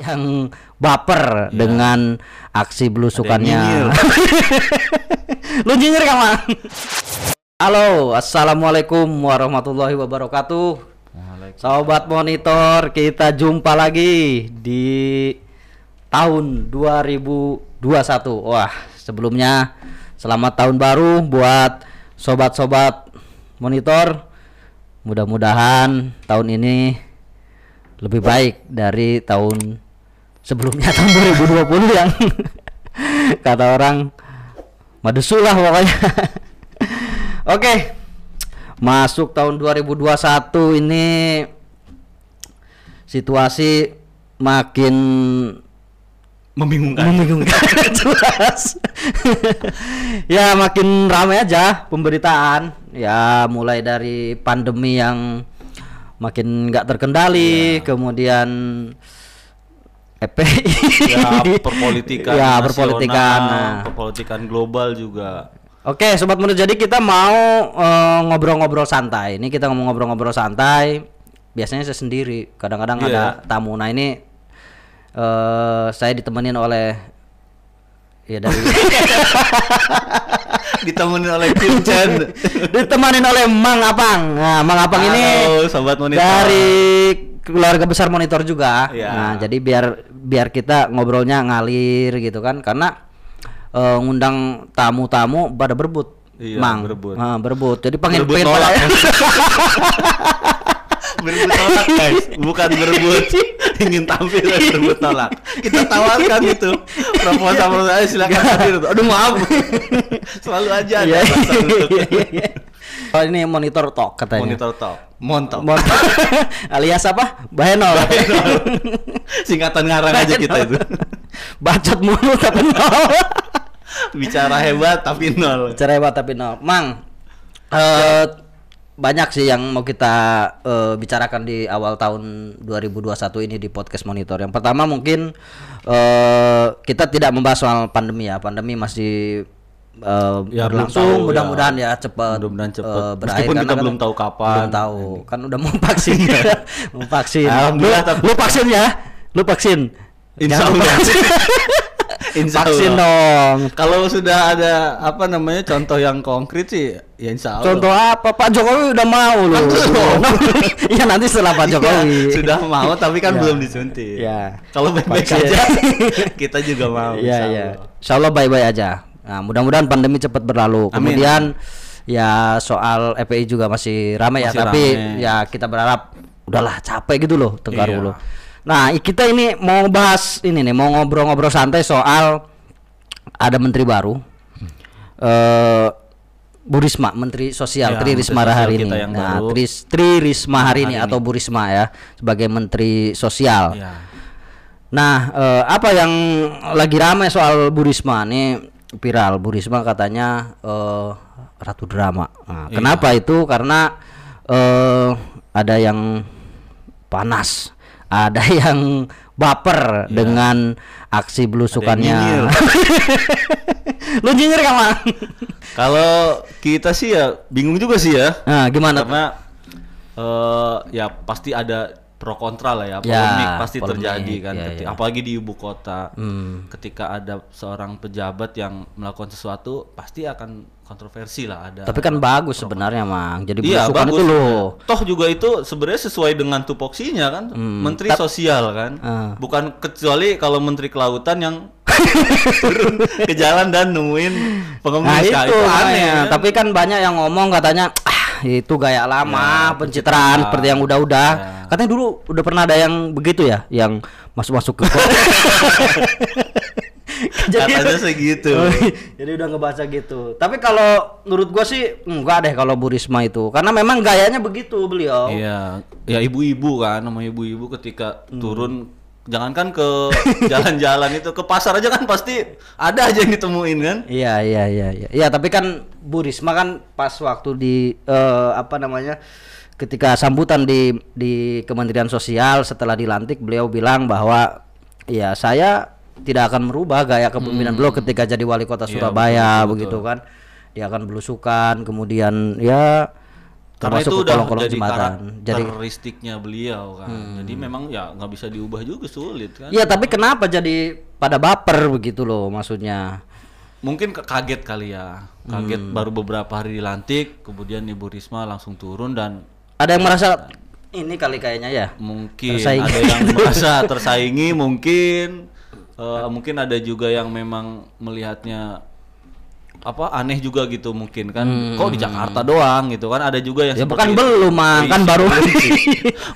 yang baper dengan aksi belusukannya. Lu nyinyir kan, Mang? Halo, assalamualaikum warahmatullahi wabarakatuh. Sobat monitor, kita jumpa lagi di tahun 2021. Wah, sebelumnya selamat tahun baru buat sobat-sobat monitor. Mudah-mudahan tahun ini lebih baik dari tahun sebelumnya tahun 2020 yang kata orang madesu lah pokoknya. Oke. Masuk tahun 2021 ini situasi makin membingungkan. membingungkan jelas. ya makin ramai aja pemberitaan. Ya mulai dari pandemi yang makin nggak terkendali, kemudian EPI ya perpolitikan ya nasional, perpolitikan nah. perpolitikan global juga Oke, sobat muda. Jadi kita mau eh, ngobrol-ngobrol santai. Ini kita ngomong ngobrol-ngobrol santai. Biasanya saya sendiri. Kadang-kadang Iya. ada tamu. Nah ini eh saya ditemenin oleh ya dari ditemenin oleh Vincent ditemenin oleh Mang Apang. Nah, Mang Apang ini Halo, sobat monitor dari keluarga besar monitor juga. Ya. Nah, jadi biar biar kita ngobrolnya ngalir gitu kan. Karena eh, ngundang tamu-tamu pada berebut. Iya, Mang. berebut. Ah, berebut. Jadi pengen berebut pengen nolak pada- berebut nolak guys bukan berebut ingin tampil dan berebut nolak kita tawarkan itu proposal proposal silakan hadir aduh maaf selalu aja ada Iya, untuk iya, iya, iya. Oh ini monitor talk katanya. monitor top montok Mon- alias apa? Bahenol. singkatan ngarang aja kita itu Bacot mulu tapi nol. bicara hebat tapi nol Cara hebat tapi nol. Mang, eh banyak sih yang mau kita eh, bicarakan di awal tahun 2021 ini di podcast monitor. Yang pertama mungkin eh kita tidak membahas soal pandemi ya. Pandemi masih eh, Ya, berlangsung. tahu, Mudah-mudahan ya, cepat Mudah-mudahan cepat. eh, berakhir. Meskipun kita kan belum tahu kapan. Belum tahu. Kan udah mau vaksin. mau vaksin. Lu, Alhamdulillah, tapi- lu vaksin ya? Lu vaksin. Insya Allah. vaksin. Insya vaksin Allah. dong. Kalau sudah ada apa namanya contoh yang konkret sih, ya insya Allah. Contoh apa? Pak Jokowi udah mau loh. Belum. Iya nanti setelah Pak Iya, Jokowi. sudah mau tapi kan Iya. belum disuntik. Iya. Kalau baik-baik aja, kita juga mau. Iya iya. Insya Allah baik-baik aja. Nah mudah-mudahan pandemi cepat berlalu. Amin. Kemudian ya soal FPI juga masih ramai ya, Masih tapi ramai. ya kita berharap udahlah capek gitu loh Tenggar Iya. Nah kita ini mau bahas ini nih, mau ngobrol-ngobrol santai soal ada menteri baru. Eh Bu Risma, Menteri Sosial, Ya, Tri Risma hari ini. Nah. Tri, Tri Risma hari ini atau Bu Risma ya sebagai Menteri Sosial. Iya. Nah, eh, apa yang lagi ramai soal Bu Risma nih viral. Bu Risma katanya eh, ratu drama. Nah, Iya. Kenapa itu? Karena eh, ada yang panas, ada yang baper dengan aksi belusukannya. Iya. Lu nyinyir kan, Mang? Kalau kita sih ya bingung juga sih ya. Nah, gimana? Karena eh ya pasti ada pro kontra lah ya. Ya, Polemik pasti polemik, terjadi kan. ya, Keti- ya. Apalagi di ibu kota. Hmm. Ketika ada seorang pejabat yang melakukan sesuatu pasti akan kontroversi lah ada. Tapi kan bagus sebenarnya, Mang. Jadi Iya bagus. itu loh. Toh juga itu sebenarnya sesuai dengan tupoksinya kan, Menteri Sosial kan, Ah. bukan kecuali kalau Menteri Kelautan yang turun ke jalan dan nemuin pengemis Nah itu, Nah, itu aneh. kan? Tapi kan banyak yang ngomong katanya itu gaya lama Ya, pencitraan seperti yang udah-udah. Ya. Katanya dulu udah pernah ada yang begitu ya, yang masuk-masuk ke Katanya segitu. Oh, jadi udah ngebaca gitu. Tapi kalau menurut gua sih enggak deh kalau Bu Risma itu. Karena memang gayanya begitu beliau. Iya, ya ibu-ibu kan, nama ibu-ibu ketika Hmm. turun jangankan ke jalan-jalan itu ke pasar aja kan pasti ada aja yang ditemuin kan. Iya iya iya iya. Iya, tapi kan Bu Risma kan pas waktu di eh, apa namanya? ketika sambutan di di Kementerian Sosial setelah dilantik beliau bilang bahwa ya saya tidak akan merubah gaya kepemimpinan beliau ketika jadi wali kota Iya, Surabaya betul, begitu kan. Dia akan belusukan kemudian ya karena termasuk itu ke udah kolong-kolong jadi jembatan. Jadi karakteristiknya beliau kan. Jadi memang ya nggak bisa diubah juga sulit kan. Iya, tapi kenapa jadi pada baper begitu loh maksudnya? Mungkin kaget kali ya. Kaget Hmm. baru beberapa hari dilantik, kemudian Ibu Risma langsung turun dan Ada yang merasa ini kali kayaknya ya. mungkin Tersaingi. ada yang merasa tersaingi mungkin eh, mungkin ada juga yang memang melihatnya apa aneh juga gitu mungkin kan kok di Jakarta doang gitu kan ada juga yang Hmm. Ya bukan itu. belum, Mang. Kan baru belum sih.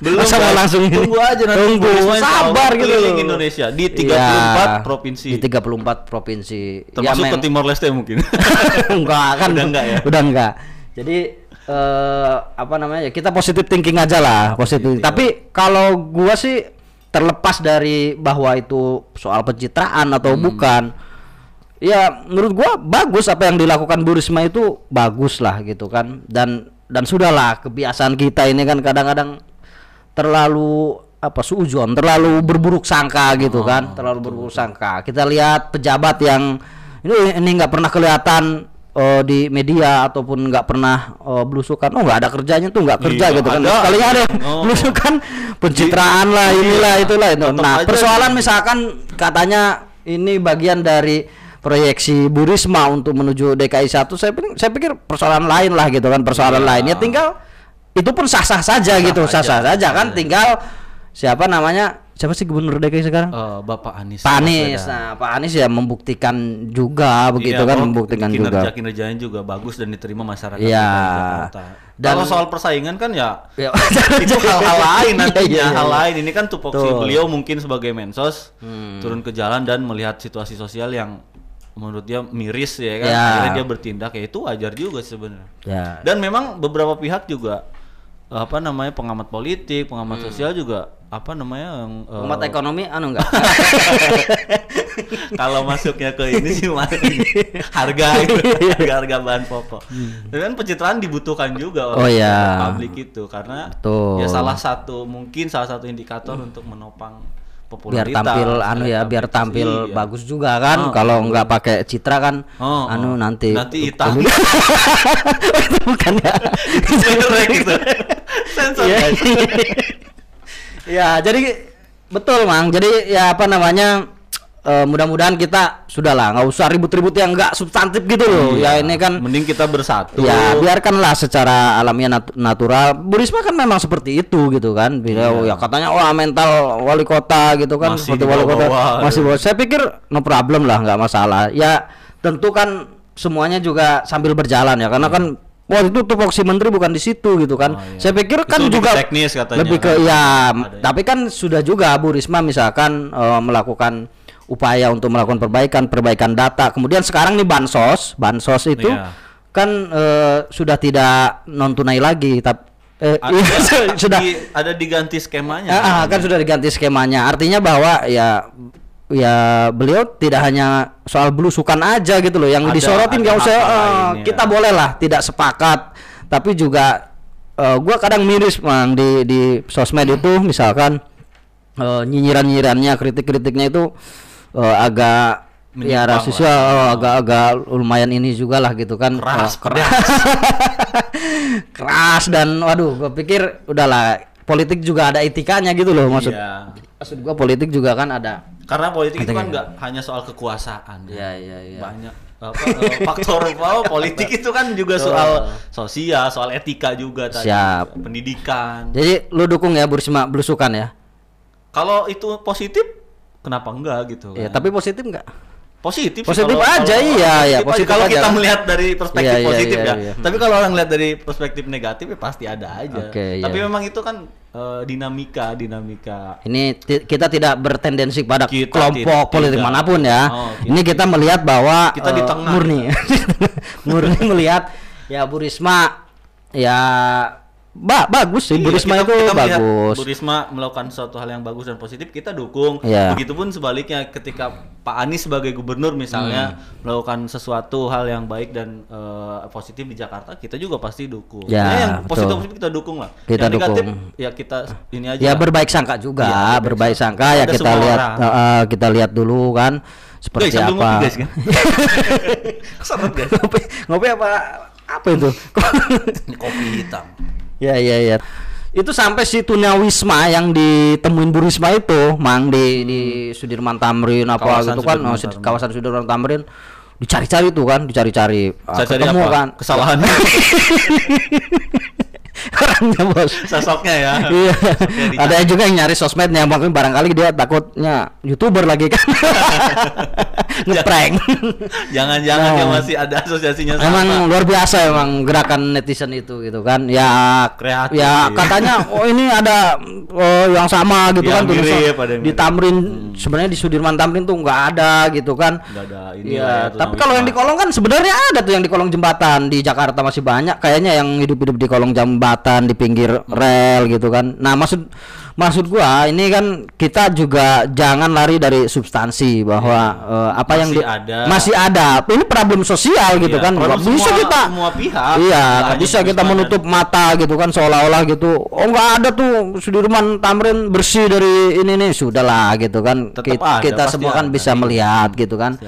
belum Masa guys. langsung tunggu aja nanti Tunggu, sabar gitu loh. Indonesia di 34 Iya, provinsi Di 34 provinsi. termasuk ya, ke Timor Leste mungkin enggak kan Udah enggak ya? udah enggak jadi eh apa namanya ya kita positive thinking aja lah positif tapi kalau gua sih terlepas dari bahwa itu soal pencitraan atau Hmm. bukan ya menurut gua bagus apa yang dilakukan Bu Risma itu bagus lah gitu kan. Dan dan sudahlah kebiasaan kita ini kan kadang-kadang terlalu apa suujon terlalu berburuk sangka gitu kan. terlalu berburuk sangka. Kita lihat pejabat yang ini ini nggak pernah kelihatan eh, di media ataupun nggak pernah eh, belusukan. Oh nggak ada kerjanya tuh nggak kerja Iya, gitu kan. sekalinya ada Oh. belusukan pencitraan lah inilah itulah. itu nah persoalan misalkan katanya ini bagian dari proyeksi Bu Risma untuk menuju DKI 1 saya pikir saya pikir persoalan lain lah gitu kan persoalan Iya. lainnya tinggal itu pun sah-sah saja gitu aja, sah-sah saja kan iya. tinggal siapa namanya siapa sih gubernur DKI sekarang Eh, Bapak Anies Pak Anies nah Pak Anies ya membuktikan juga begitu Iya, kan bahwa membuktikan kinerja, juga kinerjanya juga bagus dan diterima masyarakat Jakarta. Dan- Kalau soal persaingan kan ya Ya, itu hal-hal lain Iya, nantinya, iya, iya. hal lain. Ini kan tupoksi. Hmm. beliau mungkin sebagai mensos turun ke jalan dan melihat situasi sosial yang menurut dia miris ya kan. Ya. Akhirnya dia bertindak ya itu wajar juga sebenarnya. ya Dan memang beberapa pihak juga apa namanya pengamat politik, pengamat Hmm. sosial juga apa namanya yang eh, umat ekonomi anu enggak kalau masuknya ke ini sih mas- harga itu harga harga bahan pokok. Tapi kan pencitraan dibutuhkan juga Hmm. Oh, oleh iya. publik itu karena Betul. ya salah satu mungkin salah satu indikator untuk menopang biar popularitas. tampil anu ya biar tampil Iya. bagus juga kan Oh, kalau nggak pakai citra kan Oh, anu oh. nanti nanti hitam. itu bukan ya gitu. Sensor Iya. ya jadi betul mang jadi ya apa namanya eh, mudah-mudahan kita sudahlah nggak usah ribut-ribut yang nggak substantif gitu loh ya Iya. ini kan mending kita bersatu. Ya biarkanlah secara alamiah nat- natural. Bu Risma kan memang seperti itu gitu kan. Beliau ya katanya wah mental wali kota gitu kan Iya. Masih seperti wali kota masih bawah. Saya pikir no problem lah nggak masalah. Ya tentu kan semuanya juga sambil berjalan ya karena kan Wah itu tupoksi menteri bukan di situ gitu kan. Oh, iya. Saya pikir Itu kan lebih juga teknis katanya lebih ke kan. ya, Ada ya. tapi kan sudah juga Bu Risma misalkan eh, melakukan upaya untuk melakukan perbaikan perbaikan data. Kemudian sekarang nih bansos, bansos itu Iya. kan eh, sudah tidak non tunai lagi tapi eh, Ada, iya, sudah di- ada diganti skemanya. Ah, ah, kan sudah diganti skemanya artinya bahwa ya ya beliau tidak hanya soal belusukan aja gitu loh yang Ada- disorotin ada usah eh, lain, ya. kita boleh lah tidak sepakat tapi juga eh, gua kadang miris mang di di sosmed itu misalkan eh, nyinyiran-nyinyirannya kritik-kritiknya itu eh, agak ya rasisnya oh, agak-agak lumayan ini juga lah gitu kan Keras, Eh, keras keras dan waduh gue pikir udahlah politik juga ada etikanya gitu loh maksud Iya. maksud gua politik juga kan ada Karena politik itu kan nggak hanya soal kekuasaan. Iya, iya, iya. Banyak apa, eh, faktor apa, politik itu kan juga soal sosial, soal etika juga tadi. Siap. Pendidikan. jadi lu dukung ya Bu Risma belusukan ya Kalau itu positif, kenapa enggak gitu ya kan? tapi positif nggak Positif, sih Positif kalau- aja, kalau- iya, iya, aja. positif Kalau aja kita kan. melihat dari perspektif Iya, iya, positif iya, ya. iya. Tapi kalau orang lihat dari perspektif negatif ya pasti ada aja. Oke, Tapi iya. memang itu kan eh, dinamika, dinamika. ini kita tidak bertendensi pada Kita kelompok tidak- politik tidak. mana pun ya. Oh, kita ini kita melihat bahwa Kita di eh, tengah murni, murni melihat ya Bu Risma ya ba bagus sih Iya, Risma kita- itu kita bagus. Bu Risma melakukan suatu hal yang bagus dan positif, kita dukung. Iya. Begitupun sebaliknya ketika Pak Anies sebagai gubernur misalnya Hmm. melakukan sesuatu hal yang baik dan eh, positif di Jakarta, kita juga pasti dukung. Ya, Pokoknya yang betul. positif positif kita dukung lah. Kita yang negatif dukung. ya kita ini aja. Ya lah. berbaik sangka juga, Iya, berbaik berbaik sangka. sangka ya kita lihat orang. eh, kita lihat dulu kan seperti Guys, apa. ngopi, guys, kan? Guys. ngopi, ngopi apa apa itu? Ini kopi hitam. Ya ya ya. Itu sampai si Tunawisma yang ditemuin Bu Risma itu, Mang di di Sudirman Tamrin apa Kawasan gitu kan, Sudirman oh, Tamrin. kawasan Sudirman Tamrin dicari-cari tuh kan, dicari-cari. Ah, ketemu apa? kan. Kesalahannya. Orangnya bos. Sosoknya ya. Iya. Ada juga yang nyari sosmednya, mungkin barangkali dia takutnya youtuber lagi kan. Ngeprank. Jangan-jangan Nah. dia masih ada asosiasinya sama. Emang luar biasa emang gerakan netizen itu gitu kan. Ya Kreatif, ya katanya oh ini ada oh, yang sama gitu Yang kan mirip, ada yang di. Tamrin sebenarnya di Sudirman Tamrin tuh nggak ada gitu kan. Nggak ada ini Iya, lah ya, tapi kalau yang di kolong kan sebenarnya ada tuh yang di kolong jembatan di Jakarta masih banyak kayaknya yang hidup-hidup di kolong jembatan di pinggir rel gitu kan. Nah, maksud maksud gua ini kan kita juga jangan lari dari substansi bahwa eh, apa yang Masih di- ada. masih ada. Ini problem sosial gitu Iya, kan. Nggak bisa semua- kita semua pihak. Iya, Nggak bisa kita menutup mata gitu kan seolah-olah gitu. Oh, nggak ada tuh Sudirman Tamrin bersih dari ini nih. Sudahlah gitu kan. Tetap Ki- ada, kita semua kan ada. bisa melihat gitu kan.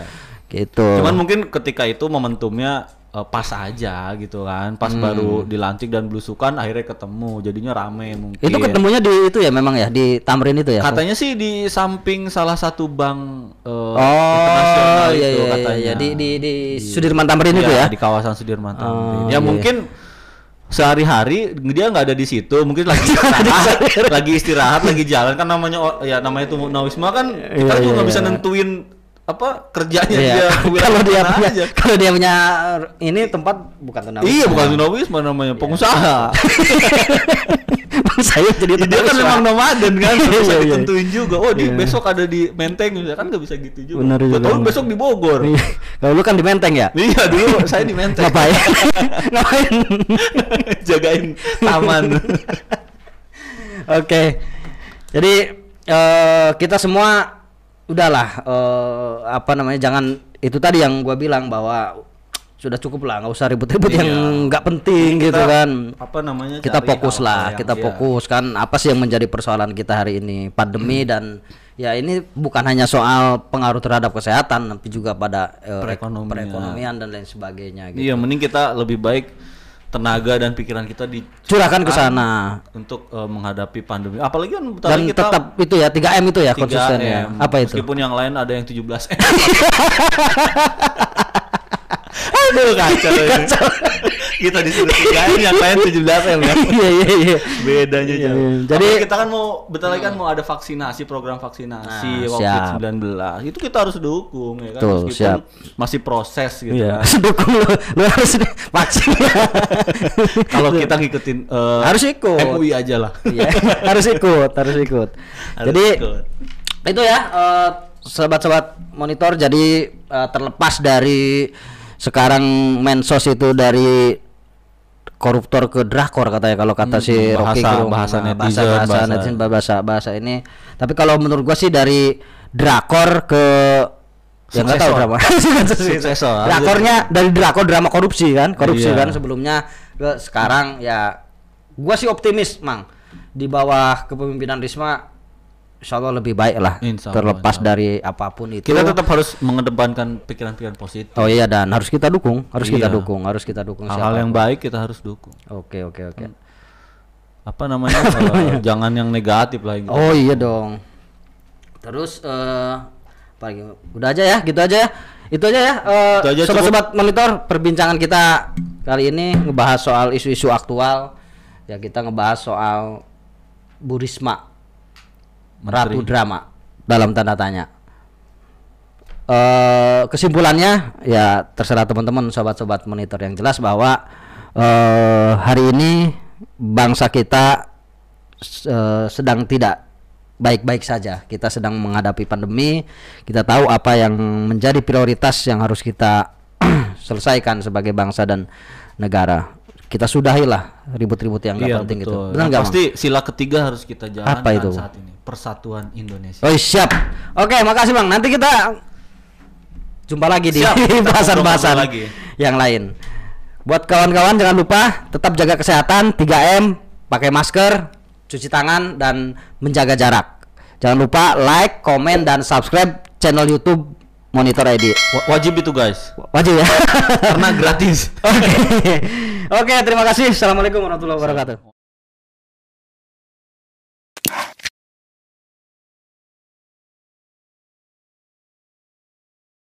Gitu. Cuman mungkin ketika itu momentumnya eh, pas aja gitu kan. Pas Hmm. baru dilantik dan belusukan akhirnya ketemu. Jadinya rame mungkin. itu ketemunya di itu ya memang ya di Tamrin itu ya. Katanya sih di samping salah satu bank eh, Oh, internasional iya, itu iya, katanya. iya, di di di Sudirman Tamrin itu Iya, ya. di kawasan Sudirman Oh, Tamrin. ya iya. mungkin sehari-hari dia nggak ada di situ mungkin lagi istirahat lagi istirahat lagi jalan kan namanya ya namanya itu Nawisma kan kita Iya, juga iya, nggak bisa iya. nentuin apa kerjanya Iya. dia Kalau dia punya aja. kalau dia punya ini tempat bukan tunawisma. iya bukan Tunawisma namanya pengusaha Saya jadi Ya, dia kan memang nomaden kan bisa Iya, iya. ditentuin juga oh di Iya. besok ada di Menteng ya kan nggak bisa gitu juga Benar juga. tahu besok di Bogor Iya. Kalau lu kan di Menteng ya? iya dulu saya di Menteng Ngapain? Ngapain? jagain taman Oke. Jadi eh, kita semua udahlah eh, apa namanya jangan itu tadi yang gua bilang bahwa sudah cukup lah nggak usah ribut-ribut Iya. yang nggak penting gitu Kita, kan. apa namanya Kita fokus lah, kita iya. fokus kan apa sih yang menjadi persoalan kita hari ini pandemi dan ya ini bukan hanya soal pengaruh terhadap kesehatan tapi juga pada eh, Perekonomian. perekonomian dan lain sebagainya gitu. Iya, mending kita lebih baik tenaga dan pikiran kita di Curahkan ke sana. untuk eh, menghadapi pandemi. Apalagi kan bentar Dan kita tetap itu ya 3M itu ya 3M. konsisten ya. Apa itu? Meskipun yang lain ada yang 17 M. Aduh kacau ini. kita disuruh 3M yang lain 17 M ya. Iya iya iya. Bedanya Iya, jauh. iya. Jadi Jadi- kita kan mau bentar lagi kan mau ada vaksinasi, program vaksinasi Nah, COVID-19. Itu kita harus dukung ya kan Betul, meskipun siap. masih proses gitu Iya. kan. Dukung lu, lu harus vaksin. Kalau kita ngikutin eh, Harus ikut. MUI aja lah. Iya, harus ikut, harus ikut. Harus jadi ikut. itu ya eh, sobat-sobat monitor jadi eh, terlepas dari sekarang mensos itu dari koruptor ke drakor katanya kalau kata si Hmm, Rocky bahasa- Gerung. bahasa Nah, netizen, bahasa, bahasa, bahasa- netizen bahasa bahasa ini. Tapi kalau menurut gua sih dari drakor ke ya nggak tahu drama. Suksesor. drakornya dari drakor drama korupsi kan? Korupsi Iya. kan sebelumnya. Ke sekarang ya gua sih optimis mang. Di bawah kepemimpinan Risma Insya Allah lebih baik lah Insya Allah, terlepas insya Allah. dari apa pun itu Kita tetap harus mengedepankan pikiran-pikiran positif. oh iya dan harus kita dukung harus kita Iya. dukung harus kita dukung Hal-hal yang baik kita harus dukung. oke oke oke Apa namanya? eh, jangan yang negatif lah gitu. oh iya dong terus apa lagi udah aja ya gitu aja ya itu aja ya eh, Itu aja, sobat-sobat monitor perbincangan kita kali ini ngebahas soal isu-isu aktual ya kita ngebahas soal Bu Ratu Drama dalam tanda tanya. Eh kesimpulannya ya terserah teman-teman sobat-sobat monitor yang jelas bahwa eh hari ini bangsa kita eh, sedang tidak baik-baik saja. Kita sedang menghadapi pandemi. Kita tahu apa yang menjadi prioritas yang harus kita selesaikan sebagai bangsa dan negara. Kita sudahilah ribut-ribut yang nggak Iya, penting itu. betul. Benar Yang nggak? Mang? pasti sila ketiga harus kita jalankan Apa itu? saat ini. Persatuan Indonesia. Oh siap. Oke, makasih bang. Nanti kita jumpa lagi di Siap, bahasan-bahasan lagi. yang lain. Buat kawan-kawan jangan lupa tetap jaga kesehatan 3M, pakai masker, cuci tangan dan menjaga jarak. Jangan lupa like, komen dan subscribe channel YouTube Monitor ID. Wa- Wajib itu guys. Wajib ya. Karena gratis. Oke. Oke, terima kasih. Assalamualaikum warahmatullahi wabarakatuh.